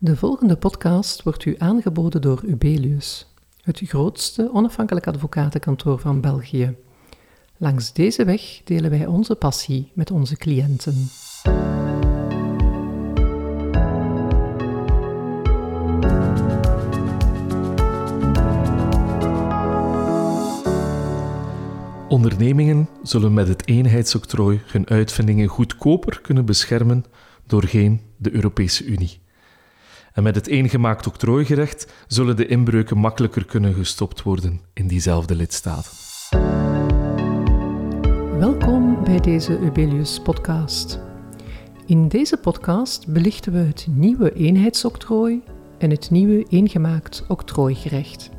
De volgende podcast wordt u aangeboden door Ubelius, het grootste onafhankelijk advocatenkantoor van België. Langs deze weg delen wij onze passie met onze cliënten. Ondernemingen zullen met het eenheidsoctrooi hun uitvindingen goedkoper kunnen beschermen doorheen de Europese Unie. En met het eengemaakt octrooigerecht zullen de inbreuken makkelijker kunnen gestopt worden in diezelfde lidstaten. Welkom bij deze Ubelius podcast. In deze podcast belichten we het nieuwe eenheidsoctrooi en het nieuwe eengemaakt octrooigerecht.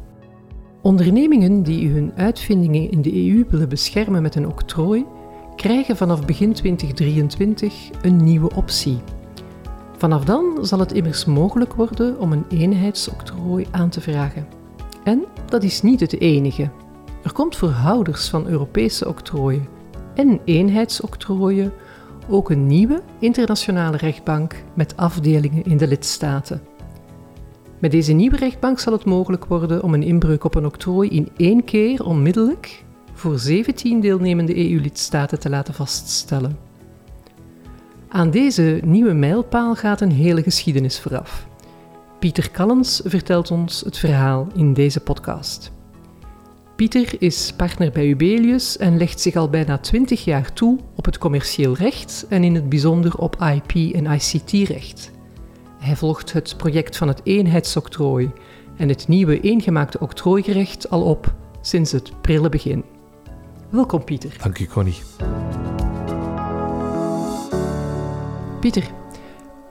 Ondernemingen die hun uitvindingen in de EU willen beschermen met een octrooi, krijgen vanaf begin 2023 een nieuwe optie. Vanaf dan zal het immers mogelijk worden om een eenheidsoctrooi aan te vragen. En dat is niet het enige. Er komt voor houders van Europese octrooien en eenheidsoctrooien ook een nieuwe internationale rechtbank met afdelingen in de lidstaten. Met deze nieuwe rechtbank zal het mogelijk worden om een inbreuk op een octrooi in één keer onmiddellijk voor 17 deelnemende EU-lidstaten te laten vaststellen. Aan deze nieuwe mijlpaal gaat een hele geschiedenis vooraf. Pieter Callens vertelt ons het verhaal in deze podcast. Pieter is partner bij Ubelius en legt zich al bijna 20 jaar toe op het commercieel recht en in het bijzonder op IP en ICT-recht. Hij volgt het project van het eenheidsoctrooi en het nieuwe eengemaakte octrooigerecht al op sinds het prille begin. Welkom Pieter. Dank je, Connie. Pieter,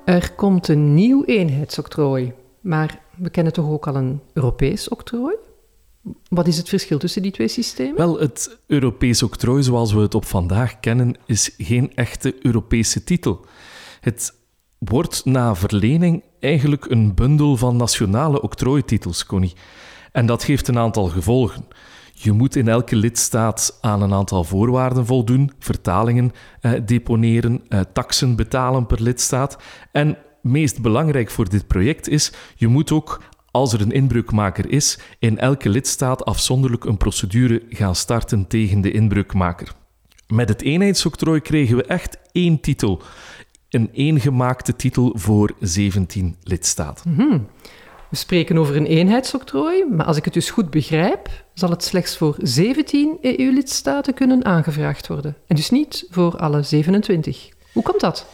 er komt een nieuw eenheidsoctrooi, maar we kennen toch ook al een Europees octrooi? Wat is het verschil tussen die twee systemen? Wel, het Europees octrooi zoals we het op vandaag kennen, is geen echte Europese titel. Het wordt na verlening eigenlijk een bundel van nationale octrooititels, Connie. En dat heeft een aantal gevolgen. Je moet in elke lidstaat aan een aantal voorwaarden voldoen, vertalingen eh, deponeren, eh, taxen betalen per lidstaat. En meest belangrijk voor dit project is, je moet ook, als er een inbreukmaker is, in elke lidstaat afzonderlijk een procedure gaan starten tegen de inbreukmaker. Met het eenheidsoctrooi kregen we echt één titel. Een eengemaakte titel voor 17 lidstaten. Mhm. We spreken over een eenheidsoctrooi, maar als ik het dus goed begrijp, zal het slechts voor 17 EU-lidstaten kunnen aangevraagd worden. En dus niet voor alle 27. Hoe komt dat?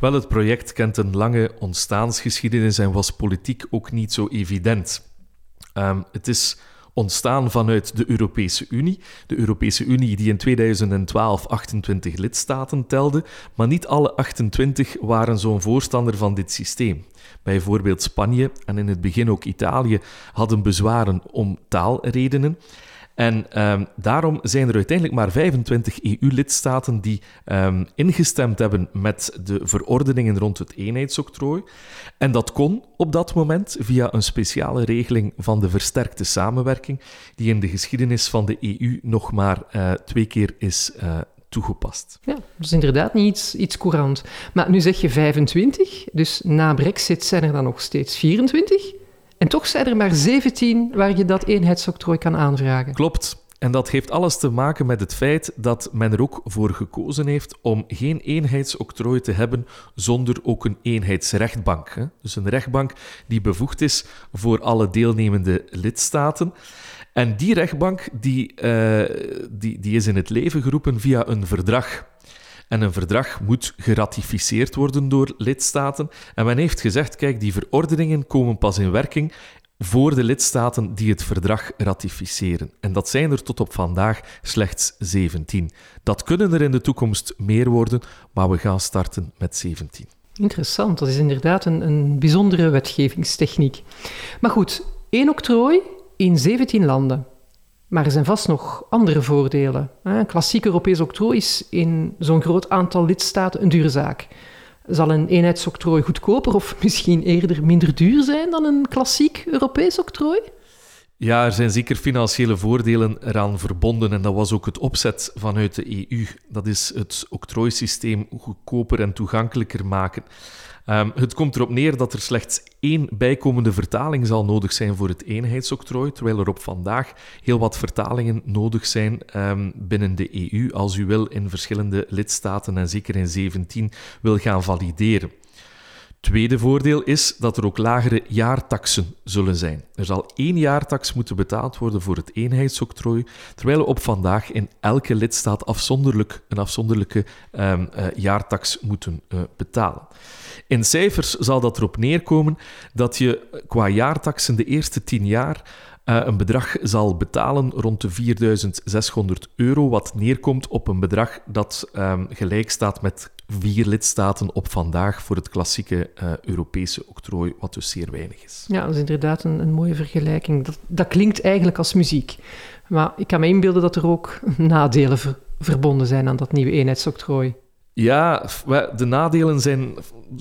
Wel, het project kent een lange ontstaansgeschiedenis en was politiek ook niet zo evident. Um, het is ontstaan vanuit de Europese Unie. De Europese Unie die in 2012 28 lidstaten telde, maar niet alle 28 waren zo'n voorstander van dit systeem. Bijvoorbeeld Spanje en in het begin ook Italië hadden bezwaren om taalredenen. En um, daarom zijn er uiteindelijk maar 25 EU-lidstaten die um, ingestemd hebben met de verordeningen rond het eenheidsoctrooi. En dat kon op dat moment via een speciale regeling van de versterkte samenwerking, die in de geschiedenis van de EU nog maar uh, twee keer is uh, toegepast. Ja, dat is inderdaad niet iets, iets courant. Maar nu zeg je 25, dus na Brexit zijn er dan nog steeds 24. En toch zijn er maar 17 waar je dat eenheidsoctrooi kan aanvragen. Klopt. En dat heeft alles te maken met het feit dat men er ook voor gekozen heeft om geen eenheidsoctrooi te hebben zonder ook een eenheidsrechtbank. Dus een rechtbank die bevoegd is voor alle deelnemende lidstaten. En die rechtbank die, uh, die, die is in het leven geroepen via een verdrag. En een verdrag moet geratificeerd worden door lidstaten. En men heeft gezegd: kijk, die verordeningen komen pas in werking voor de lidstaten die het verdrag ratificeren. En dat zijn er tot op vandaag slechts 17. Dat kunnen er in de toekomst meer worden, maar we gaan starten met 17. Interessant, dat is inderdaad een, een bijzondere wetgevingstechniek. Maar goed, één octrooi in 17 landen. Maar er zijn vast nog andere voordelen. Een klassiek Europees octrooi is in zo'n groot aantal lidstaten een dure zaak. Zal een eenheidsoctrooi goedkoper of misschien eerder minder duur zijn dan een klassiek Europees octrooi? Ja, er zijn zeker financiële voordelen eraan verbonden en dat was ook het opzet vanuit de EU. Dat is het octrooisysteem goedkoper en toegankelijker maken. Ehm, het komt erop neer dat er slechts één bijkomende vertaling zal nodig zijn voor het eenheidsoctrooi, terwijl er op vandaag heel wat vertalingen nodig zijn ehm, binnen de EU als u wil in verschillende lidstaten en zeker in 17 wil gaan valideren. Tweede voordeel is dat er ook lagere jaartaxen zullen zijn. Er zal één jaartax moeten betaald worden voor het eenheidsoctrooi, terwijl op vandaag in elke lidstaat afzonderlijk een afzonderlijke um, uh, jaartax moeten uh, betalen. In cijfers zal dat erop neerkomen dat je qua jaartaxen de eerste tien jaar uh, een bedrag zal betalen rond de 4600 euro, wat neerkomt op een bedrag dat um, gelijk staat met vier lidstaten op vandaag voor het klassieke uh, Europese octrooi, wat dus zeer weinig is. Ja, dat is inderdaad een, een mooie vergelijking. Dat, dat, klinkt eigenlijk als muziek. Maar ik kan me inbeelden dat er ook nadelen ver, verbonden zijn aan dat nieuwe eenheidsoctrooi. Ja, de nadelen zijn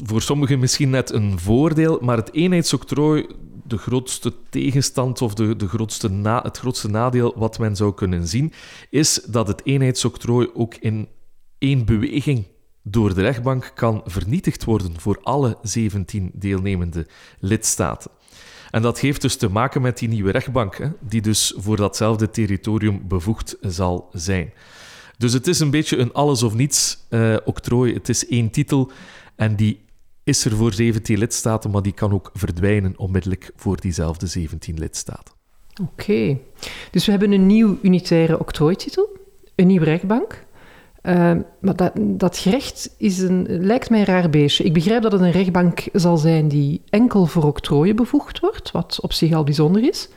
voor sommigen misschien net een voordeel, maar het eenheidsoctrooi, de grootste tegenstand of de, de grootste na, het grootste nadeel wat men zou kunnen zien, is dat het eenheidsoctrooi ook in één beweging door de rechtbank kan vernietigd worden voor alle 17 deelnemende lidstaten. En dat heeft dus te maken met die nieuwe rechtbank, die dus voor datzelfde territorium bevoegd zal zijn. Dus het is een beetje een alles of niets uh, octrooi. Het is één titel en die is er voor 17 lidstaten, maar die kan ook verdwijnen onmiddellijk voor diezelfde 17 lidstaten. Oké, dus we hebben een nieuw unitaire octrooititel, een nieuwe rechtbank. Uh, maar dat, dat gerecht is een, lijkt mij een raar beestje. Ik begrijp dat het een rechtbank zal zijn die enkel voor octrooien bevoegd wordt, wat op zich al bijzonder is.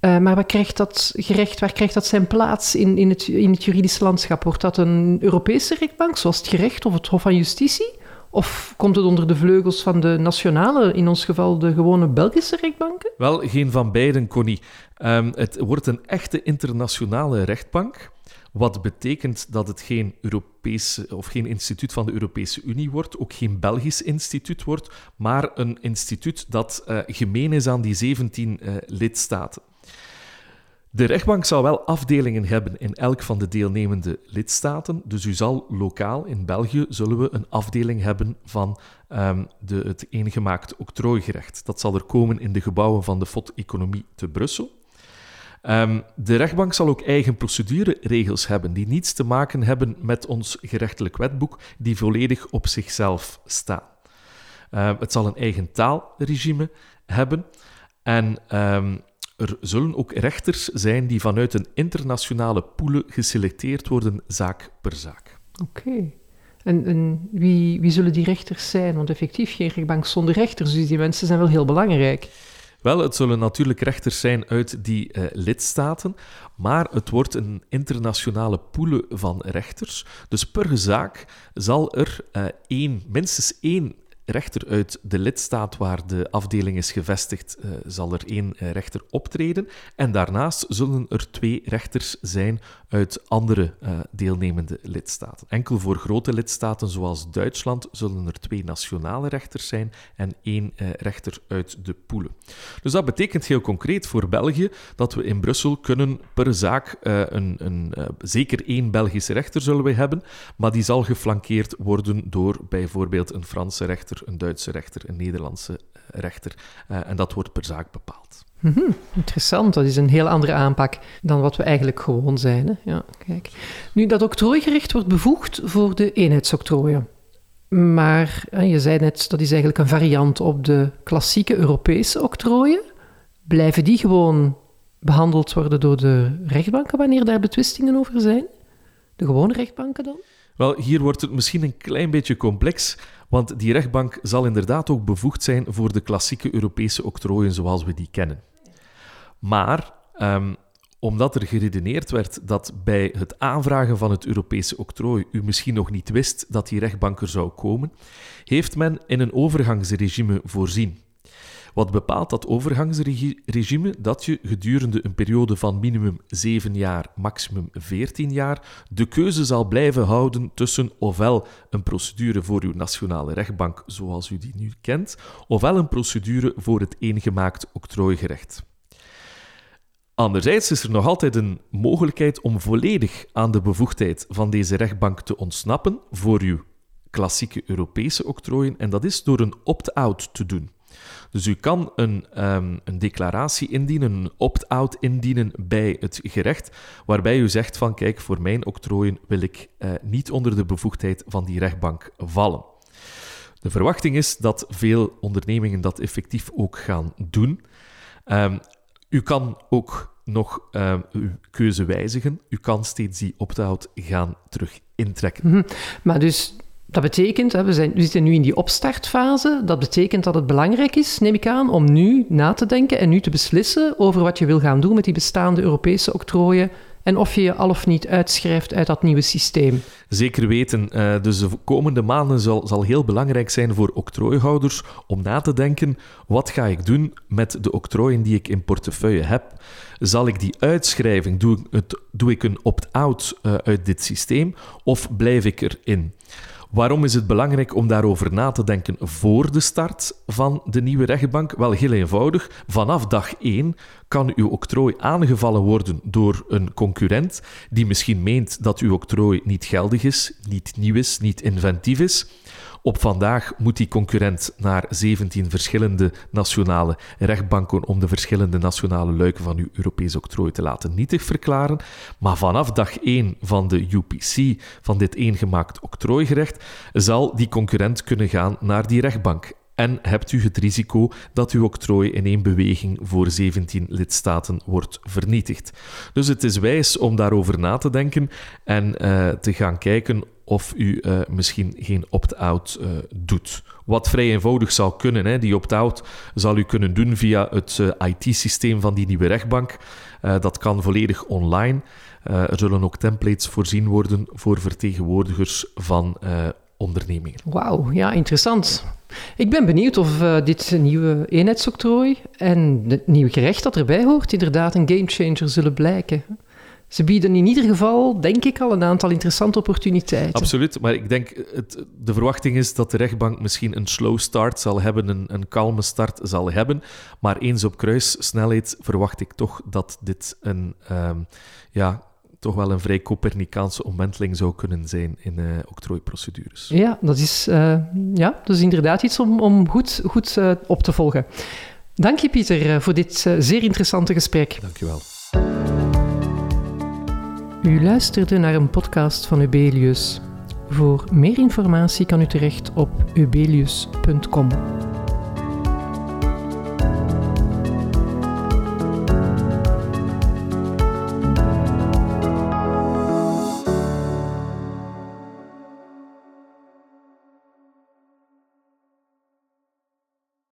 Uh, maar waar krijgt dat gerecht, waar krijgt dat zijn plaats in, in, het, in het juridische landschap? Wordt dat een Europese rechtbank, zoals het gerecht of het Hof van Justitie? Of komt het onder de vleugels van de nationale, in ons geval de gewone Belgische rechtbanken? Wel, geen van beiden, Connie. Um, het wordt een echte internationale rechtbank. Wat betekent dat het geen Europese of geen instituut van de Europese Unie wordt, ook geen Belgisch instituut wordt, maar een instituut dat uh, gemeen is aan die 17 uh, lidstaten. De rechtbank zal wel afdelingen hebben in elk van de deelnemende lidstaten. Dus u zal lokaal in België zullen we een afdeling hebben van um, de, het eengemaakt octrooigerecht. Dat zal er komen in de gebouwen van de FOD Economie te Brussel. Um, de rechtbank zal ook eigen procedureregels hebben die niets te maken hebben met ons gerechtelijk wetboek, die volledig op zichzelf staan. Uh, het zal een eigen taalregime hebben en er zullen ook rechters zijn die vanuit een internationale pool geselecteerd worden, zaak per zaak. Oké. Okay. En, en wie, wie, zullen die rechters zijn? Want effectief geen rechtbank zonder rechters, dus die mensen zijn wel heel belangrijk. Wel, het zullen natuurlijk rechters zijn uit die uh, lidstaten, maar het wordt een internationale pool van rechters. Dus per zaak zal er uh, één, minstens één rechter uit de lidstaat waar de afdeling is gevestigd, uh, zal er één uh, rechter optreden. En daarnaast zullen er twee rechters zijn uit andere uh, deelnemende lidstaten. Enkel voor grote lidstaten zoals Duitsland zullen er twee nationale rechters zijn en één rechter uit de poelen. Dus dat betekent heel concreet voor België dat we in Brussel kunnen per zaak een, een zeker één Belgische rechter zullen we hebben, maar die zal geflankeerd worden door bijvoorbeeld een Franse rechter een Duitse rechter, een Nederlandse eh, rechter. En dat wordt per zaak bepaald. -hmm, interessant, dat is een heel andere aanpak dan wat we eigenlijk gewoon zijn. Hè? Ja, kijk. Nu, dat octrooigerecht wordt bevoegd voor de eenheidsoctrooien. Maar je zei net, dat is eigenlijk een variant op de klassieke Europese octrooien. Blijven die gewoon behandeld worden door de rechtbanken wanneer daar betwistingen over zijn? De gewone rechtbanken dan? Wel, hier wordt het misschien een klein beetje complex, want die rechtbank zal inderdaad ook bevoegd zijn voor de klassieke Europese octrooien zoals we die kennen. Maar um, omdat er geredeneerd werd dat bij het aanvragen van het Europese octrooi u misschien nog niet wist dat die rechtbank er zou komen, heeft men in een overgangsregime voorzien. Wat bepaalt dat overgangsregime? Dat je gedurende een periode van minimum 7 jaar, maximum 14 jaar, de keuze zal blijven houden tussen ofwel een procedure voor uw nationale rechtbank zoals u die nu kent, ofwel een procedure voor het eengemaakt octrooigerecht. Anderzijds is er nog altijd een mogelijkheid om volledig aan de bevoegdheid van deze rechtbank te ontsnappen voor uw klassieke Europese octrooien en dat is door een opt-out te doen. Dus u kan een, ehm, een declaratie indienen, een opt-out indienen bij het gerecht, waarbij u zegt van kijk, voor mijn octrooien wil ik uh, niet onder de bevoegdheid van die rechtbank vallen. De verwachting is dat veel ondernemingen dat effectief ook gaan doen. Um, u kan ook nog um, uw keuze wijzigen. U kan steeds die opt-out gaan terug intrekken. -hmm. Maar dus dat betekent, we, zijn, we zitten nu in die opstartfase, dat betekent dat het belangrijk is, neem ik aan, om nu na te denken en nu te beslissen over wat je wil gaan doen met die bestaande Europese octrooien en of je je al of niet uitschrijft uit dat nieuwe systeem. Zeker weten. Uh, dus de komende maanden zal, zal heel belangrijk zijn voor octrooihouders om na te denken: wat ga ik doen met de octrooien die ik in portefeuille heb? Zal ik die uitschrijven? Doe, het, doe ik een opt-out uh, uit dit systeem of blijf ik erin? Waarom is het belangrijk om daarover na te denken voor de start van de nieuwe rechtbank? Wel, heel eenvoudig. Vanaf dag 1 kan uw octrooi aangevallen worden door een concurrent die misschien meent dat uw octrooi niet geldig is, niet nieuw is, niet inventief is. Op vandaag moet die concurrent naar 17 verschillende nationale rechtbanken om de verschillende nationale luiken van uw Europees octrooi te laten nietig verklaren. Maar vanaf dag 1 van de UPC, van dit eengemaakt octrooigerecht, zal die concurrent kunnen gaan naar die rechtbank en hebt u het risico dat uw octrooi in één beweging voor 17 lidstaten wordt vernietigd. Dus het is wijs om daarover na te denken en uh, te gaan kijken of u uh, misschien geen opt-out uh, doet. Wat vrij eenvoudig zou kunnen. Hè. Die opt-out zal u kunnen doen via het uh, IT-systeem van die nieuwe rechtbank. dat kan volledig online. er zullen ook templates voorzien worden voor vertegenwoordigers van ondernemingen. Wauw, ja, interessant. Ik ben benieuwd of dit nieuwe eenheidsoctrooi en het nieuwe gerecht dat erbij hoort inderdaad een gamechanger zullen blijken. Ze bieden in ieder geval, denk ik, al een aantal interessante opportuniteiten. Absoluut, maar ik denk, het, de verwachting is dat de rechtbank misschien een slow start zal hebben, een, een kalme start zal hebben. Maar eens op kruissnelheid verwacht ik toch dat dit een, um, ja, toch wel een vrij Copernicaanse omwenteling zou kunnen zijn in uh, octrooiprocedures. Ja, dat is, uh, ja, dat is inderdaad iets om, om goed, goed uh, op te volgen. Dank je, Pieter, voor dit zeer interessante gesprek. Dank je wel. U luisterde naar een podcast van Ubelius. Voor meer informatie kan u terecht op ubelius.com.